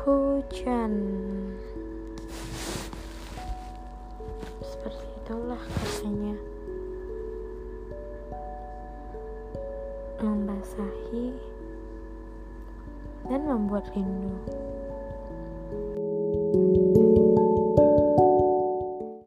hujan seperti itulah katanya membasahi dan membuat rindu. thank you